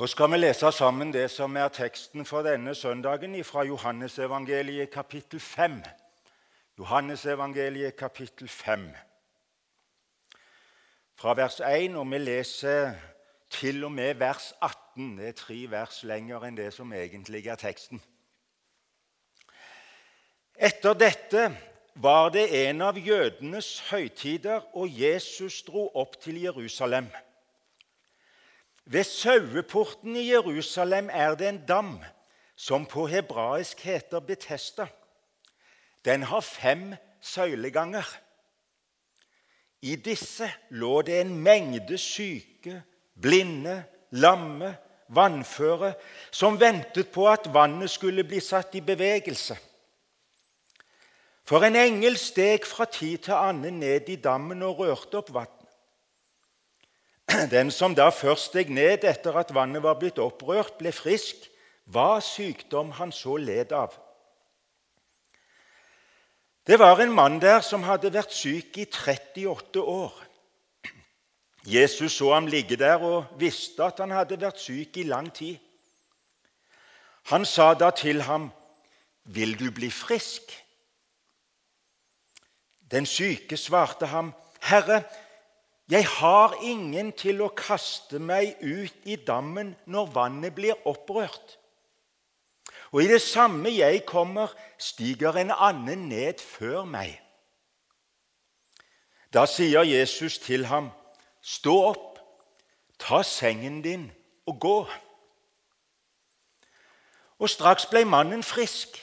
Nå skal vi lese sammen det som er teksten for denne søndagen fra Johannesevangeliet kapittel 5. Johannesevangeliet kapittel 5. Fra vers 1, og vi leser til og med vers 18. Det er tre vers lenger enn det som egentlig er teksten. Etter dette var det en av jødenes høytider, og Jesus dro opp til Jerusalem. Ved saueporten i Jerusalem er det en dam som på hebraisk heter Betesta. Den har fem søyleganger. I disse lå det en mengde syke, blinde, lamme, vannføre, som ventet på at vannet skulle bli satt i bevegelse. For en engel steg fra tid til annen ned i dammen og rørte opp vann. Den som da først steg ned etter at vannet var blitt opprørt, ble frisk, hva sykdom han så led av. Det var en mann der som hadde vært syk i 38 år. Jesus så ham ligge der og visste at han hadde vært syk i lang tid. Han sa da til ham, 'Vil du bli frisk?' Den syke svarte ham, 'Herre, jeg har ingen til å kaste meg ut i dammen når vannet blir opprørt. Og i det samme jeg kommer, stiger en annen ned før meg. Da sier Jesus til ham, Stå opp, ta sengen din og gå. Og Straks ble mannen frisk,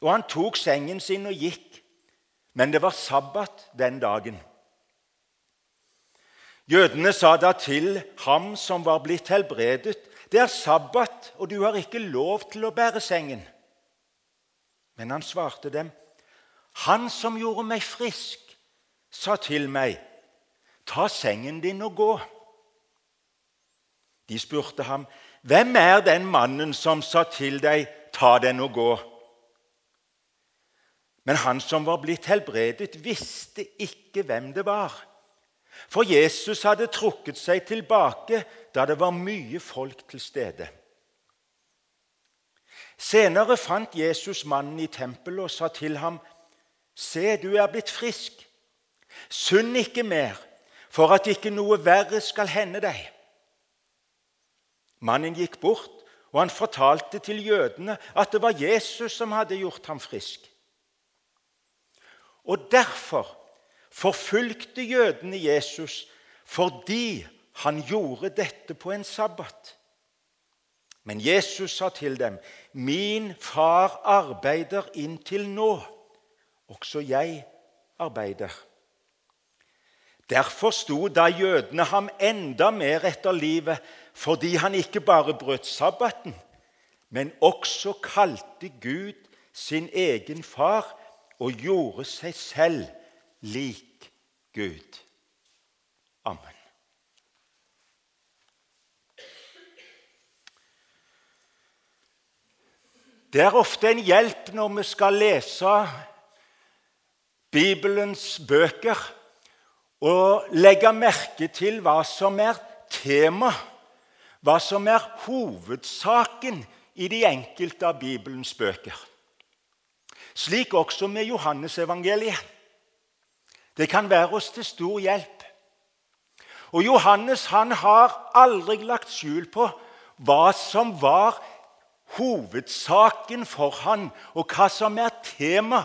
og han tok sengen sin og gikk. Men det var sabbat den dagen. Jødene sa da til ham som var blitt helbredet, 'Det er sabbat, og du har ikke lov til å bære sengen.' Men han svarte dem, 'Han som gjorde meg frisk, sa til meg:" 'Ta sengen din og gå.' De spurte ham, 'Hvem er den mannen som sa til deg:" 'Ta den og gå'? Men han som var blitt helbredet, visste ikke hvem det var. For Jesus hadde trukket seg tilbake da det var mye folk til stede. Senere fant Jesus mannen i tempelet og sa til ham, 'Se, du er blitt frisk. Synd ikke mer, for at ikke noe verre skal hende deg.' Mannen gikk bort, og han fortalte til jødene at det var Jesus som hadde gjort ham frisk. Og derfor forfulgte jødene Jesus fordi han gjorde dette på en sabbat. Men Jesus sa til dem, 'Min far arbeider inntil nå. Også jeg arbeider.' Derfor sto da jødene ham enda mer etter livet, fordi han ikke bare brøt sabbaten, men også kalte Gud sin egen far og gjorde seg selv lik Gud. Amen. Det er ofte en hjelp når vi skal lese Bibelens bøker, å legge merke til hva som er tema, hva som er hovedsaken i de enkelte av Bibelens bøker. Slik også med Johannesevangeliet. Det kan være oss til stor hjelp. Og Johannes han har aldri lagt skjul på hva som var hovedsaken for han, og hva som er tema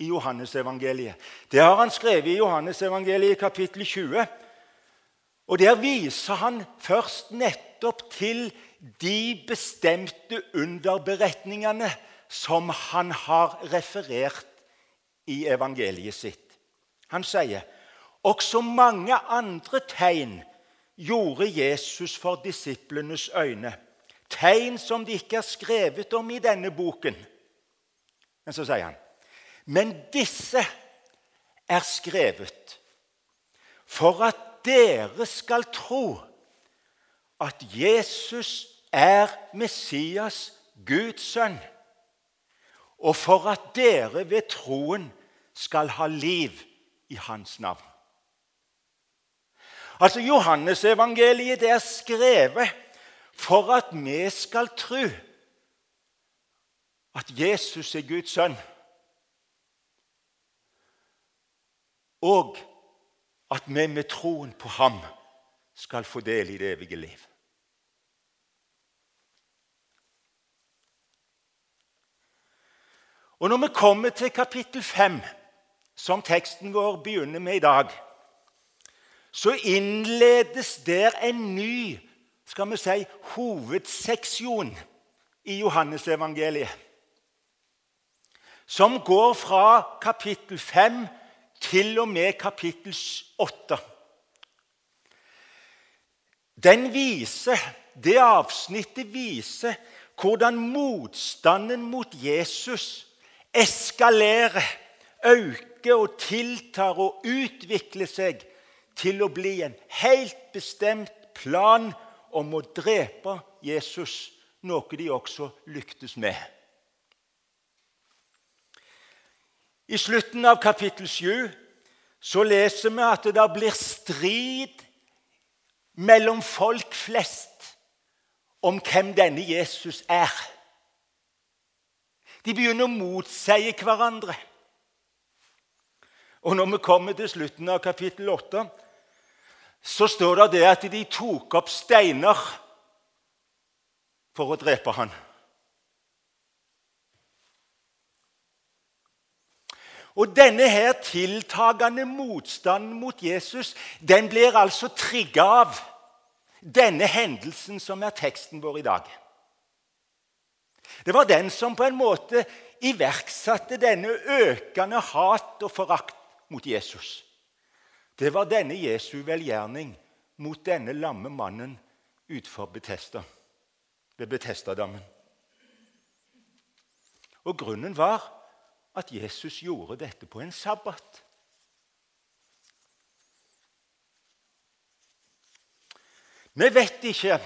i Johannesevangeliet. Det har han skrevet i Johannesevangeliet kapittel 20. Og Der viser han først nettopp til de bestemte underberetningene som han har referert i evangeliet sitt. Han sier også mange andre tegn gjorde Jesus for disiplenes øyne. Tegn som det ikke er skrevet om i denne boken. Men så sier han men disse er skrevet for at dere skal tro at Jesus er Messias, Guds sønn, og for at dere ved troen skal ha liv i hans navn. Altså, Johannesevangeliet er skrevet for at vi skal tro at Jesus er Guds sønn, og at vi med troen på ham skal få del i det evige liv. Og Når vi kommer til kapittel 5, som teksten vår begynner med i dag, så innledes der en ny skal vi si, hovedseksjon i Johannesevangeliet. Som går fra kapittel 5 til og med kapittel 8. Den viser, Det avsnittet viser hvordan motstanden mot Jesus eskalerer, øker og tiltar og utvikler seg til å bli en helt bestemt plan om å drepe Jesus, noe de også lyktes med. I slutten av kapittel 7 så leser vi at det blir strid mellom folk flest om hvem denne Jesus er. De begynner å motseie hverandre. Og når vi kommer til slutten av kapittel 8, så står det det at de tok opp steiner for å drepe han. Og denne her tiltagende motstanden mot Jesus den blir altså trigga av denne hendelsen som er teksten vår i dag. Det var den som på en måte iverksatte denne økende hat og forakt mot Jesus. Det var denne Jesu velgjerning mot denne lamme mannen utenfor Betesta, ved Betestadammen. Og grunnen var at Jesus gjorde dette på en sabbat. Vi vet ikke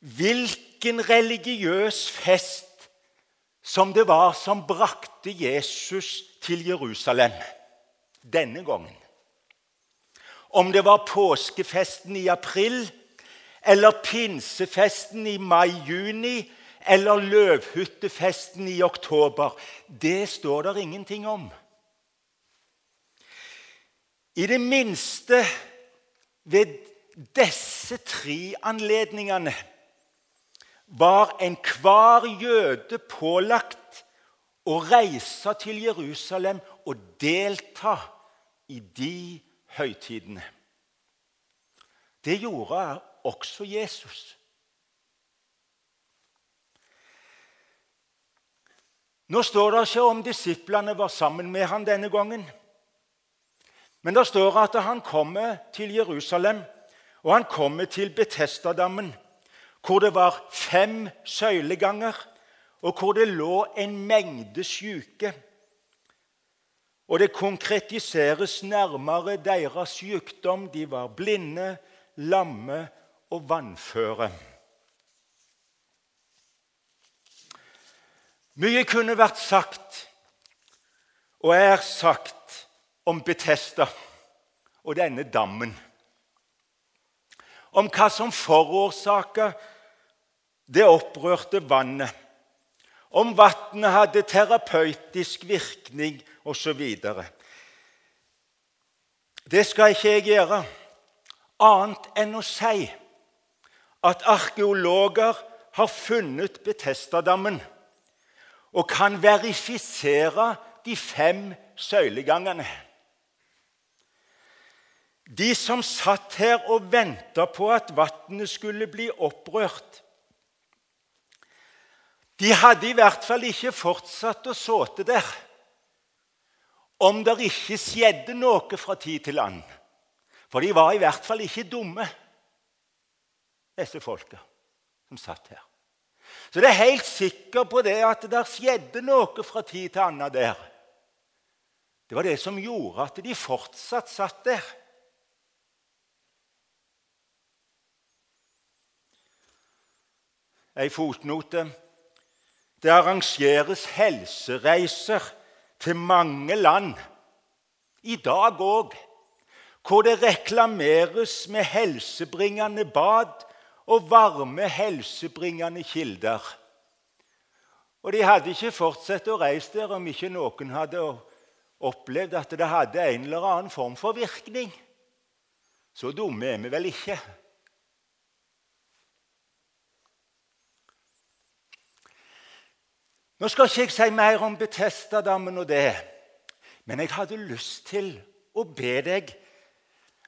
hvilken religiøs fest som det var som brakte Jesus til Jerusalem denne gangen. Om det var påskefesten i april, eller pinsefesten i mai-juni, eller løvhyttefesten i oktober, det står det ingenting om. I det minste ved disse tre anledningene var enhver jøde pålagt å reise til Jerusalem og delta i de høytidene. Det gjorde også Jesus. Nå står det ikke om disiplene var sammen med han denne gangen. Men det står at han kommer til Jerusalem, og han kommer til Betestadammen, hvor det var fem søyleganger, og hvor det lå en mengde syke. Og det konkretiseres nærmere deres sykdom. De var blinde, lamme og vannføre. Mye kunne vært sagt og er sagt om Betesta og denne dammen. Om hva som forårsaka det opprørte vannet. Om vannet hadde terapeutisk virkning osv. Det skal ikke jeg gjøre, annet enn å si at arkeologer har funnet Betestadammen og kan verifisere de fem søylegangene. De som satt her og venta på at vannet skulle bli opprørt, de hadde i hvert fall ikke fortsatt å såte der om det ikke skjedde noe fra tid til annen. For de var i hvert fall ikke dumme, disse folka som satt her. Så det er helt sikker på det at det skjedde noe fra tid til annen der. Det var det som gjorde at de fortsatt satt der. Ei fotnote. Det arrangeres helsereiser til mange land, i dag òg, hvor det reklameres med helsebringende bad og varme, helsebringende kilder. Og de hadde ikke fortsatt å reise der om ikke noen hadde opplevd at det hadde en eller annen form for virkning. Så dumme er vi vel ikke. Nå skal ikke jeg si mer om Betestadammen og det, men jeg hadde lyst til å be deg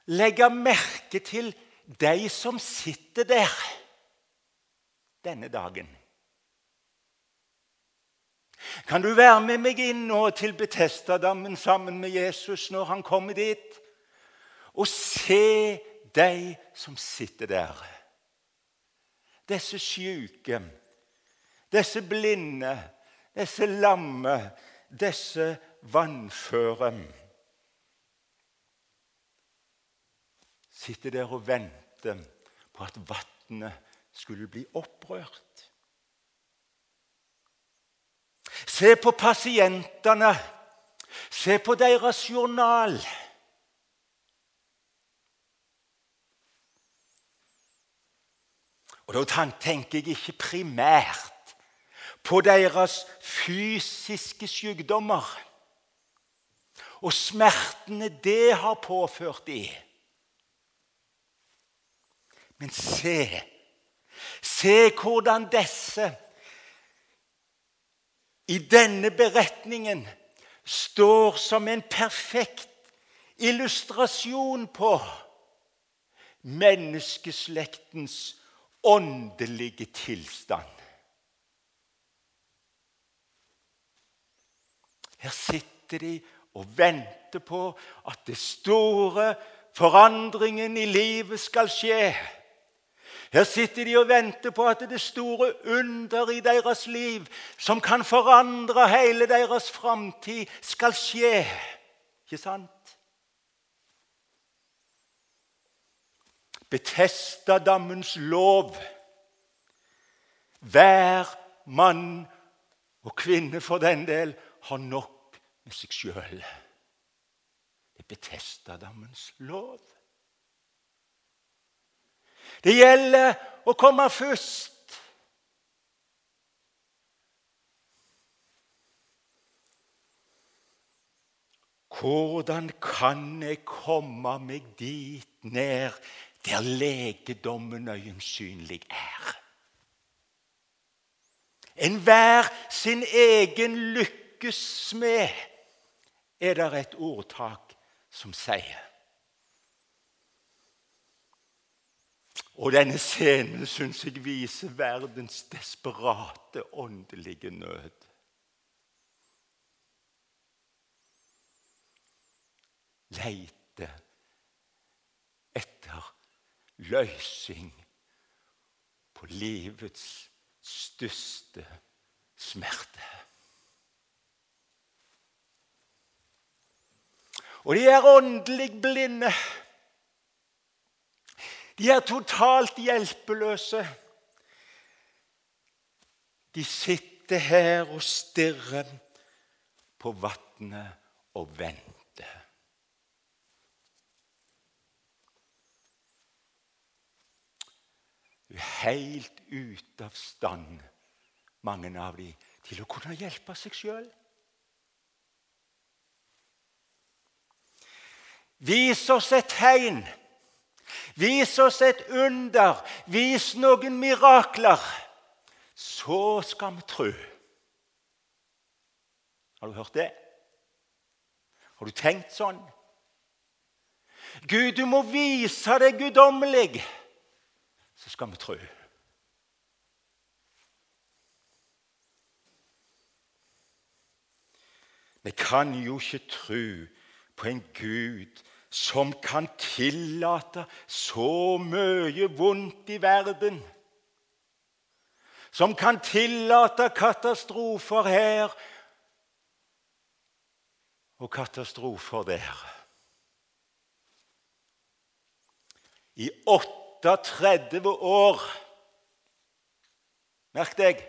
legge merke til de som sitter der denne dagen. Kan du være med meg inn nå til Betestadammen sammen med Jesus når han kommer dit? Og se de som sitter der. Disse syke, disse blinde, disse lamme, disse vannføre. Sitter der og venter på at vannet skulle bli opprørt. Se på pasientene. Se på deres journal. Og Da tenker jeg ikke primært på deres fysiske sykdommer og smertene det har påført dem. Men se, se hvordan disse i denne beretningen står som en perfekt illustrasjon på menneskeslektens åndelige tilstand. Her sitter de og venter på at det store forandringen i livet skal skje. Her sitter de og venter på at det store under i deres liv, som kan forandre hele deres framtid, skal skje. Ikke sant? Betestadammens lov. Hver mann og kvinne for den del har nok med seg sjøl. Det er Betestadammens lov. Det gjelder å komme først. Hvordan kan jeg komme meg dit ned der legedommen øyensynlig er? Enhver sin egen lykkes smed, er det et ordtak som sier. Og denne scenen syns jeg viser verdens desperate åndelige nød. Leite etter løsning på livets største smerte. Og de er åndelig blinde. De er totalt hjelpeløse. De sitter her og stirrer på vannet og venter. Helt ute av stand, mange av dem, til å kunne hjelpe seg sjøl. Vis oss et tegn Vis oss et under. Vis noen mirakler. Så skal vi tro. Har du hørt det? Har du tenkt sånn? Gud, du må vise deg guddommelig, så skal vi tro. Vi kan jo ikke tro på en Gud som kan tillate så mye vondt i verden. Som kan tillate katastrofer her og katastrofer der. I 38 år Merk deg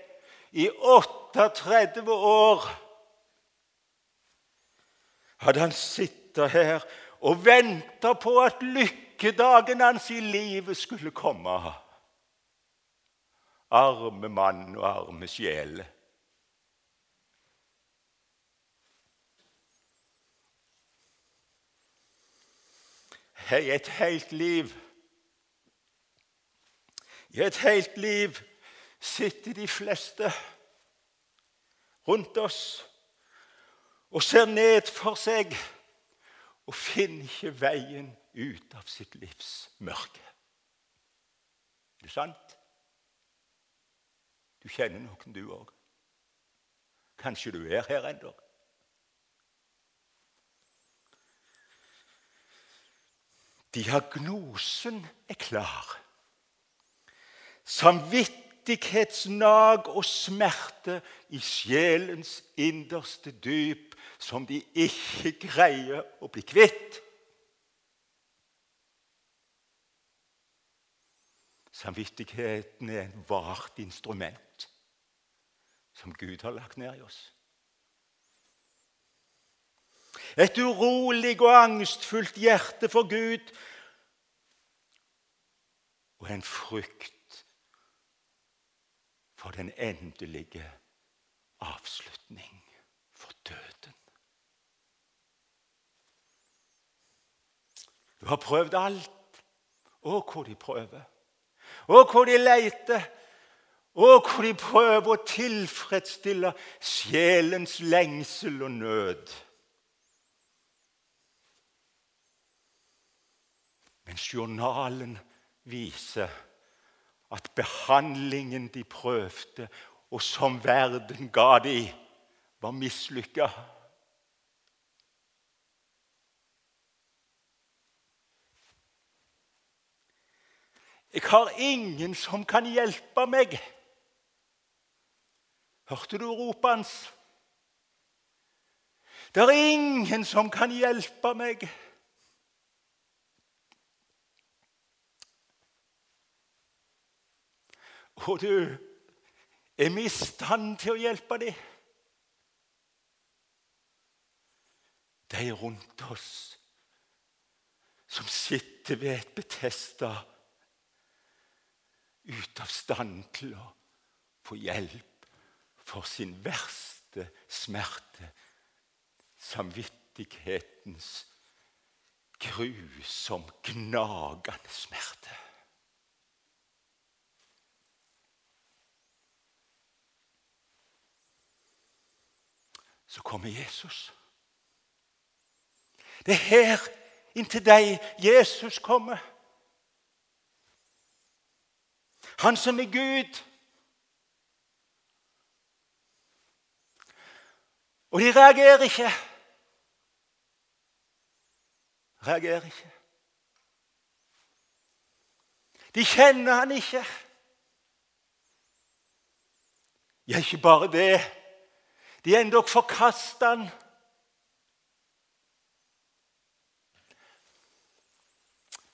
i 38 år hadde han sittet her og venta på at lykkedagen hans i livet skulle komme. Arme mann og arme sjel. I et helt liv I et helt liv sitter de fleste rundt oss og ser ned for seg og finner ikke veien ut av sitt livs mørke. Er det sant? Du kjenner noen, du òg. Kanskje du er her ennå. Diagnosen er klar. Samvittighetsnag og smerte i sjelens innerste dyp som de ikke greier å bli kvitt. Samvittigheten er en vart instrument som Gud har lagt ned i oss. Et urolig og angstfullt hjerte for Gud og en frykt for den endelige avslutning døden. Du har prøvd alt. Å, hvor de prøver. Å, hvor de leter. Å, hvor de prøver å tilfredsstille sjelens lengsel og nød. Mens journalen viser at behandlingen de prøvde, og som verden ga dem, var mislykka. Jeg har ingen som kan hjelpe meg. Hørte du ropet hans? Det er ingen som kan hjelpe meg. Og du er i stand til å hjelpe dem? De rundt oss som sitter ved et Betesta ute av stand til å få hjelp for sin verste smerte, samvittighetens grusom, gnagende smerte. så kommer Jesus. Det er her inntil deg Jesus kommer. Han som er Gud. Og de reagerer ikke. Reagerer ikke. De kjenner han ikke. Ja, ikke bare det. De endog forkaster han.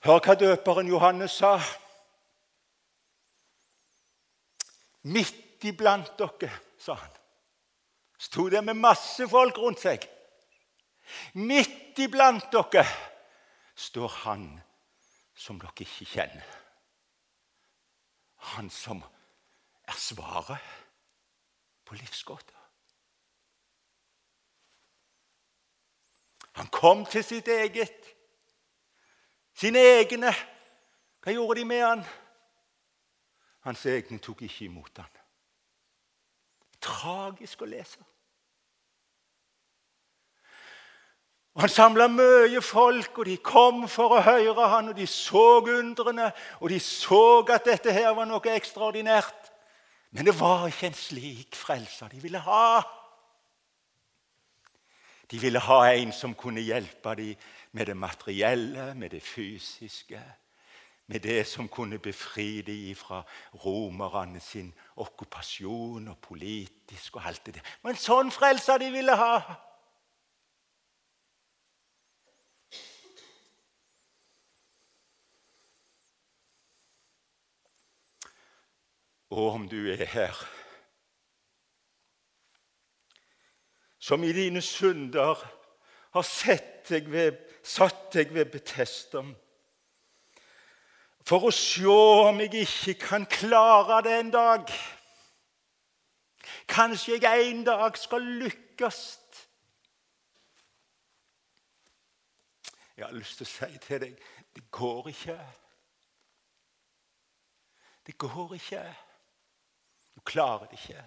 Hør hva døperen Johannes sa. Midt iblant dere, sa han. Sto det med masse folk rundt seg. Midt iblant dere står han som dere ikke kjenner. Han som er svaret på livsgåta. Han kom til sitt eget. Sine egne. Hva gjorde de med han? Hans egne tok ikke imot han. Tragisk å lese. Og Han samla mye folk, og de kom for å høre han, og de så undrene, og de så at dette her var noe ekstraordinært. Men det var ikke en slik frelser de ville ha. De ville ha en som kunne hjelpe dem med det materielle, med det fysiske. Med det som kunne befri dem fra romerne sin okkupasjon og politisk og alt det der. Men sånn frelser de ville ha. Og om du er her som i dine synder har sett deg ved, satt jeg ved Betestem. for å se om jeg ikke kan klare det en dag. Kanskje jeg en dag skal lykkes. Jeg har lyst til å si til deg det går ikke. Det går ikke. Du klarer det ikke.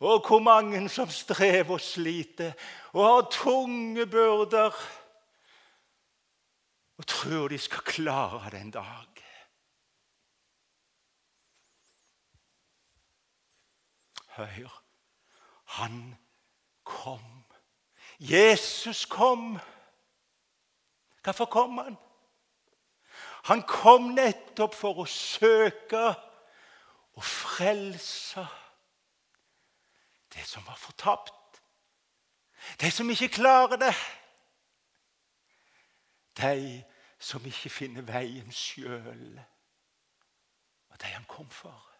Og hvor mange som strever og sliter og har tunge byrder og tror de skal klare det en dag. Hør, han kom. Jesus kom. Hvorfor kom han? Han kom nettopp for å søke og frelse det som var fortapt. De som ikke klarer det. De som ikke finner veien sjøl. Og de han kom for.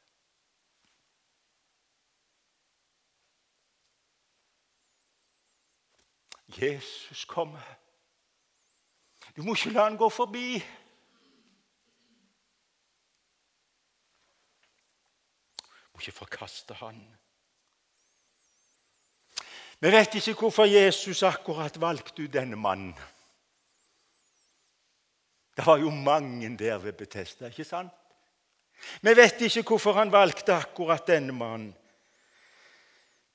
Jesus kommer. Du må ikke la han gå forbi. Du må ikke forkaste han. Vi vet ikke hvorfor Jesus akkurat valgte ut denne mannen. Det var jo mange der ved Betesta, ikke sant? Vi vet ikke hvorfor han valgte akkurat denne mannen.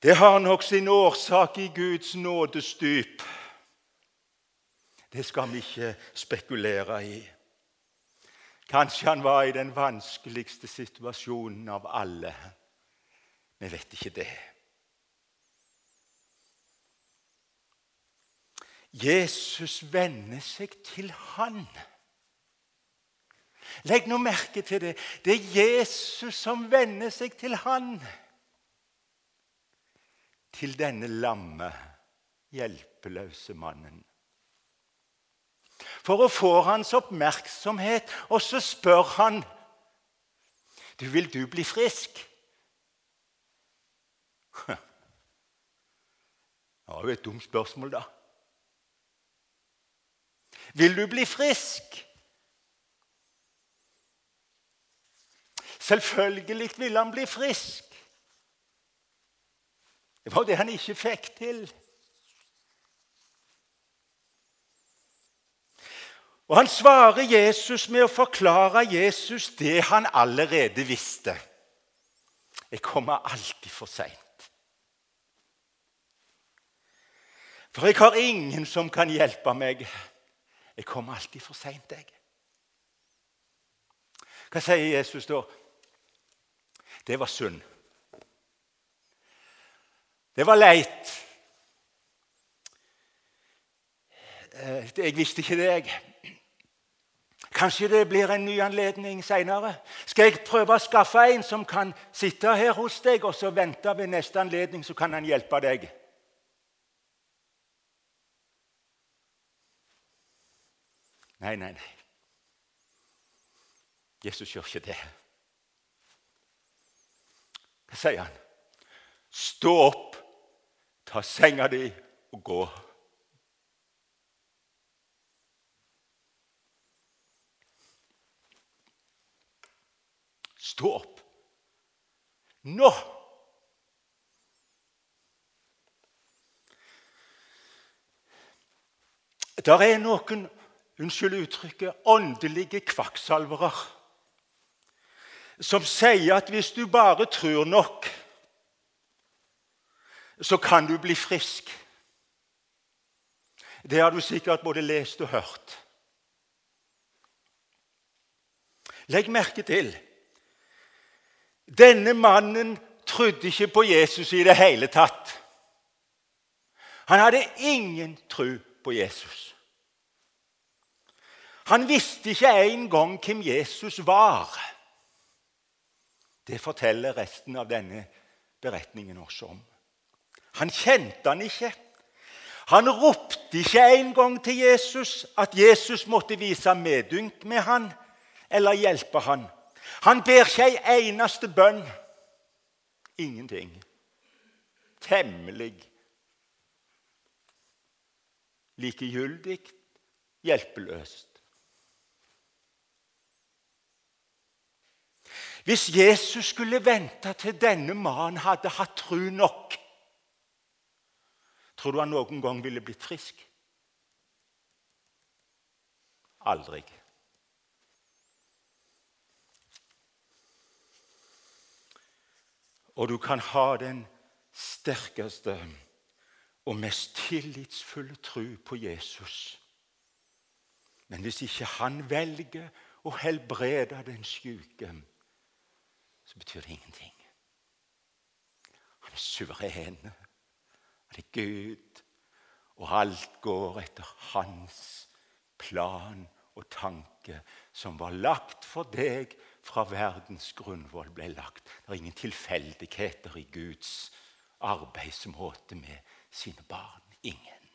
Det har nok sin årsak i Guds nådestyp. Det skal vi ikke spekulere i. Kanskje han var i den vanskeligste situasjonen av alle. Vi vet ikke det. Jesus vender seg til han. Legg nå merke til det. Det er Jesus som vender seg til han. Til denne lamme, hjelpeløse mannen. For å få hans oppmerksomhet, og så spør han du, Vil du bli frisk? Det var jo et dumt spørsmål, da. Vil du bli frisk? Selvfølgelig ville han bli frisk. Det var det han ikke fikk til. Og Han svarer Jesus med å forklare Jesus det han allerede visste. Jeg kommer alltid for seint. For jeg har ingen som kan hjelpe meg. Jeg kommer alltid for seint, jeg. Hva sier Jesus da? Det var synd. Det var leit. Eh, jeg visste ikke det, jeg. Kanskje det blir en ny anledning seinere. Skal jeg prøve å skaffe en som kan sitte her hos deg og så vente ved neste anledning, så kan han hjelpe deg? Nei, nei, nei. Jesus gjør ikke det. Hva sier han? Stå opp, ta senga di og gå. Stå opp. Nå! Der er noen unnskyld uttrykket, åndelige kvakksalvere som sier at hvis du bare tror nok, så kan du bli frisk. Det har du sikkert både lest og hørt. Legg merke til denne mannen trodde ikke på Jesus i det hele tatt. Han hadde ingen tro på Jesus. Han visste ikke engang hvem Jesus var. Det forteller resten av denne beretningen også om. Han kjente han ikke. Han ropte ikke engang til Jesus at Jesus måtte vise medynk med han eller hjelpe han. Han ber ikke ei eneste bønn. Ingenting. Temmelig likegyldig, hjelpeløst. Hvis Jesus skulle vente til denne mannen hadde hatt tru nok, tror du han noen gang ville blitt frisk? Aldri. Og du kan ha den sterkeste og mest tillitsfulle tro på Jesus. Men hvis ikke han velger å helbrede den syke, så betyr det ingenting. Han er suveren. Han er Gud, og alt går etter hans plan og tanke som var lagt for deg fra verdens grunnvoll ble lagt. Det er ingen tilfeldigheter i Guds arbeidsmåte med sine barn. Ingen.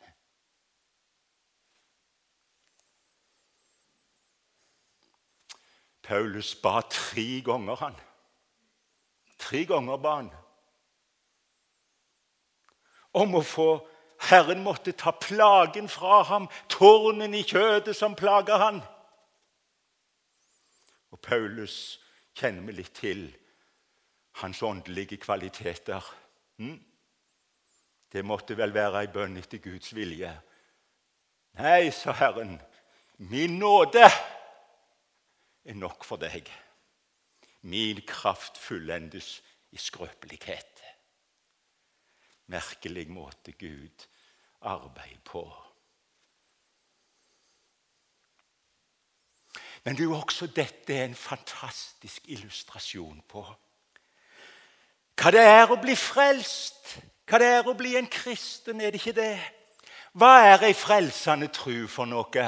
Paulus ba tre ganger, han. Tre ganger ba han om å få Herren måtte ta plagen fra ham, tårnen i kjødet som plager han. Og Paulus kjenner vi litt til hans åndelige kvaliteter. Hm? Det måtte vel være ei bønn etter Guds vilje. Nei, sa Herren, min nåde er nok for deg. Min kraft fullendes i skrøpelighet merkelig måte Gud arbeider på. Men det er jo også dette en fantastisk illustrasjon på hva det er å bli frelst, hva det er å bli en kristen. Er det ikke det? Hva er ei frelsende tru for noe?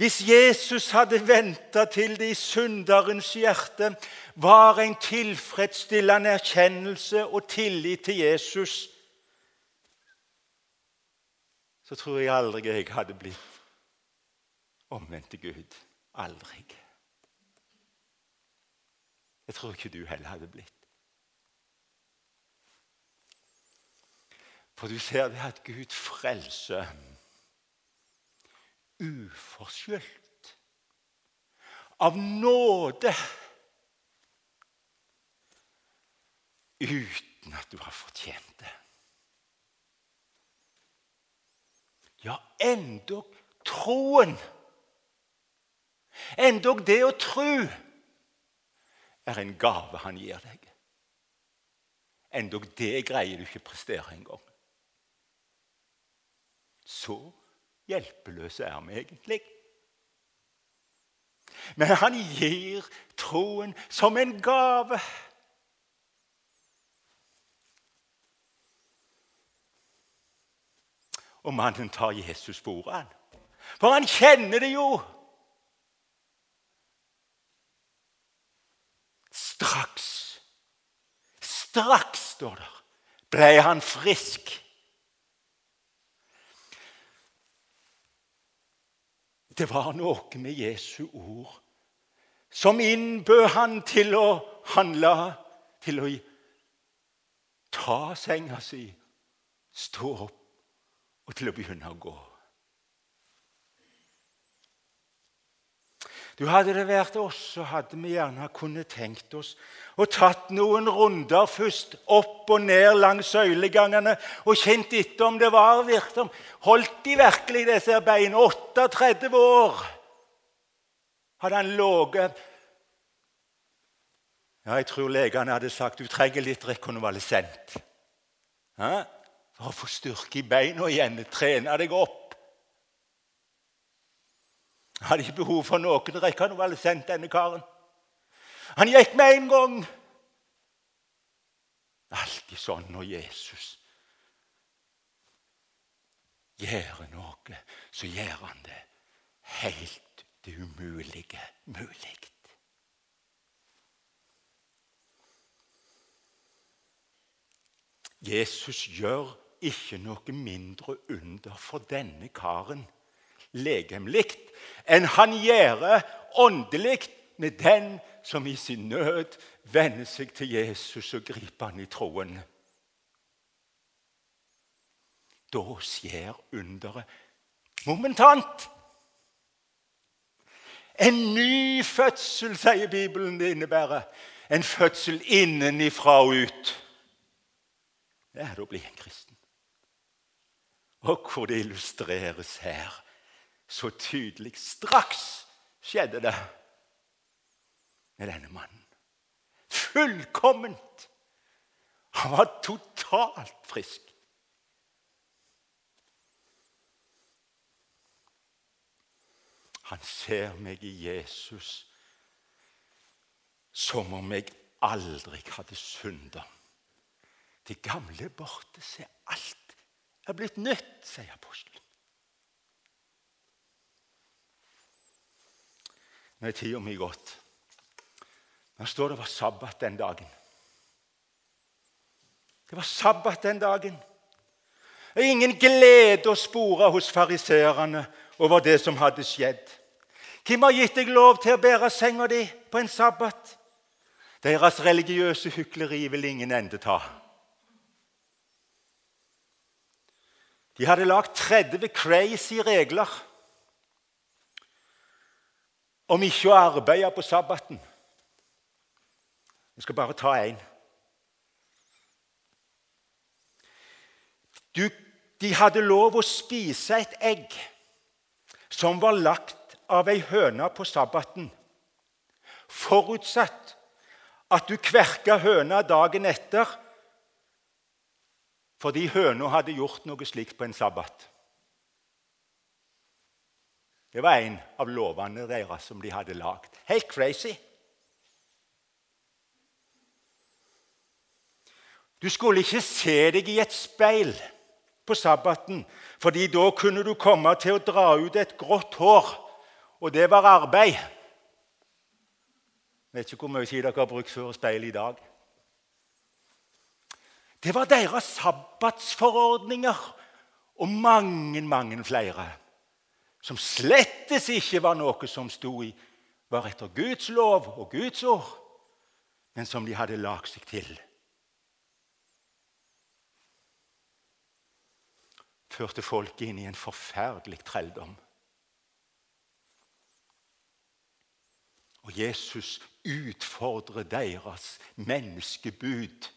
Hvis Jesus hadde venta til det i synderens hjerte var en tilfredsstillende erkjennelse og tillit til Jesus, så tror jeg aldri jeg hadde blitt omvendt til Gud. Aldri. Jeg tror ikke du heller hadde blitt. For du ser det at Gud frelser uforskyldt. Av nåde. Uten at du har fortjent det. Ja, endog troen. Endog det å tro er en gave han gir deg. Endog det greier du ikke prestere engang. Så hjelpeløse er vi egentlig. Men han gir troen som en gave. Og mannen tar Jesus på ordet. For han kjenner det jo. Straks, straks, står det, ble han frisk. Det var noe med Jesu ord som innbød han til å handle, til å ta senga si, stå opp og til å begynne å gå. Du Hadde det vært oss, så hadde vi gjerne kunnet tenkt oss og tatt noen runder først opp og ned langs søylegangene og kjent etter om det var virksom. Holdt de virkelig disse beina? 38 år hadde han ligget Ja, jeg tror legene hadde sagt du trenger litt rekonvalesent. For å få styrke i beina igjen, trene deg opp. Hadde ikke behov for noen sendt denne karen. Han gikk med en gang. Alltid sånn når Jesus gjør noe, så gjør han det helt det umulige mulig. Jesus gjør ikke noe mindre under for denne karen legemlig enn han gjør åndelig med den som i sin nød vender seg til Jesus og griper han i troen. Da skjer underet momentant. En ny fødsel, sier Bibelen det innebærer. En fødsel innenifra og ut. Det er det å bli en kristen. Og hvor det illustreres her så tydelig. Straks skjedde det med denne mannen. Fullkomment! Han var totalt frisk. Han ser meg i Jesus som om jeg aldri hadde synda. Det gamle borte, se alt er blitt nytt, sier apostelen. Nå er tida mi gått. Nå står det var sabbat den dagen. Det var sabbat den dagen. Det er ingen glede å spore hos fariseerne over det som hadde skjedd. Hvem har gitt deg lov til å bære senga di på en sabbat? Deres religiøse hykleri vil ingen ende ta. De hadde lagd 30 crazy regler om ikke å arbeide på sabbaten. Jeg skal bare ta én. de hadde lov å spise et egg som var lagt av ei høne på sabbaten, forutsatt at du kverka høna dagen etter fordi høna hadde gjort noe slikt på en sabbat. Det var en av lovene deres som de hadde lagd. Helt crazy. Du skulle ikke se deg i et speil på sabbaten, fordi da kunne du komme til å dra ut et grått hår og det var arbeid. Jeg vet ikke hvor mye tid dere har brukt før speil i dag. Det var deres sabbatsforordninger og mange, mange flere. Som slettes ikke var noe som sto i, var etter Guds lov og Guds ord, men som de hadde lagd seg til. Førte folket inn i en forferdelig trelldom. Og Jesus utfordrer deres menneskebud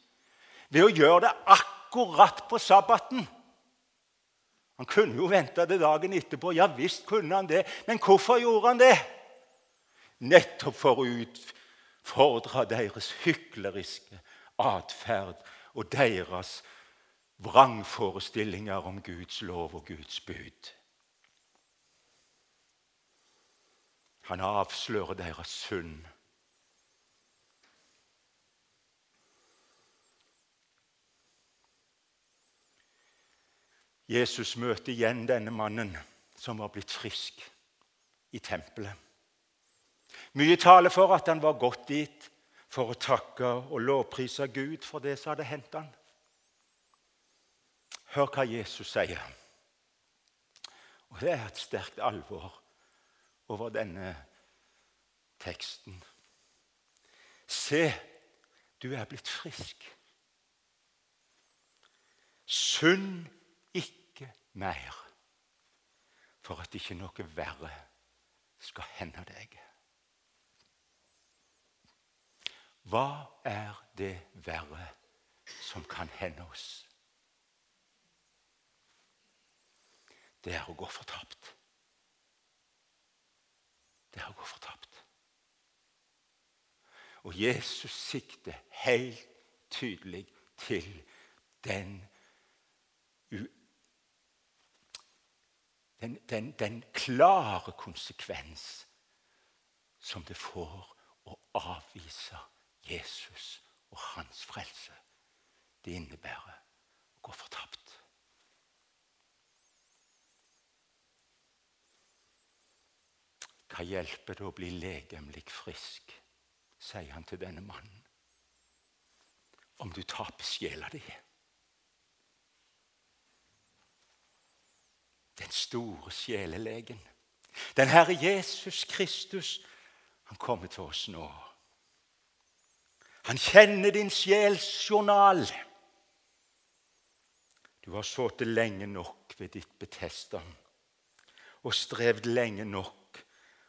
ved å gjøre det akkurat på sabbaten. Han kunne jo vente det dagen etterpå. Ja visst kunne han det. Men hvorfor gjorde han det? Nettopp for å utfordre deres hykleriske atferd og deres vrangforestillinger om Guds lov og Guds bud. Han avslører deres synd. Jesus møter igjen denne mannen som var blitt frisk, i tempelet. Mye taler for at han var gått dit for å takke og lovprise Gud for det som hadde hendt han. Hør hva Jesus sier. Og Det er et sterkt alvor over denne teksten. Se, du er blitt frisk. Synd ikke mer, for at ikke noe verre skal hende deg. Hva er det verre som kan hende oss? Det er å gå fortapt det er å gå fortapt. Og Jesus sikter helt tydelig til den, den, den, den klare konsekvens som det får å avvise Jesus og hans frelse. Det innebærer å gå fortapt. Hva hjelper det å bli legemlig frisk, sier han til denne mannen, om du taper sjela di? Den store sjelelegen, den Herre Jesus Kristus, han kommer til oss nå. Han kjenner din sjels journal. Du har sittet lenge nok ved ditt Betesta og strevd lenge nok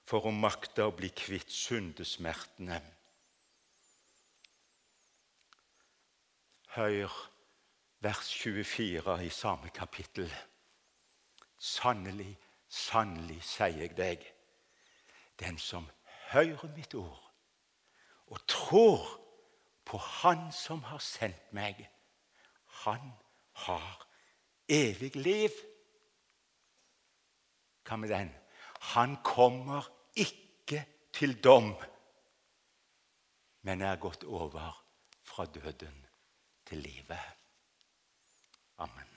for å makte å bli kvitt syndesmertene. Hør vers 24 i samme kapittel. Sannelig, sannelig, sier jeg deg, den som hører mitt ord og tror på Han som har sendt meg, han har evig liv. Hva med den? Han kommer ikke til dom, men er gått over fra døden til livet. Amen.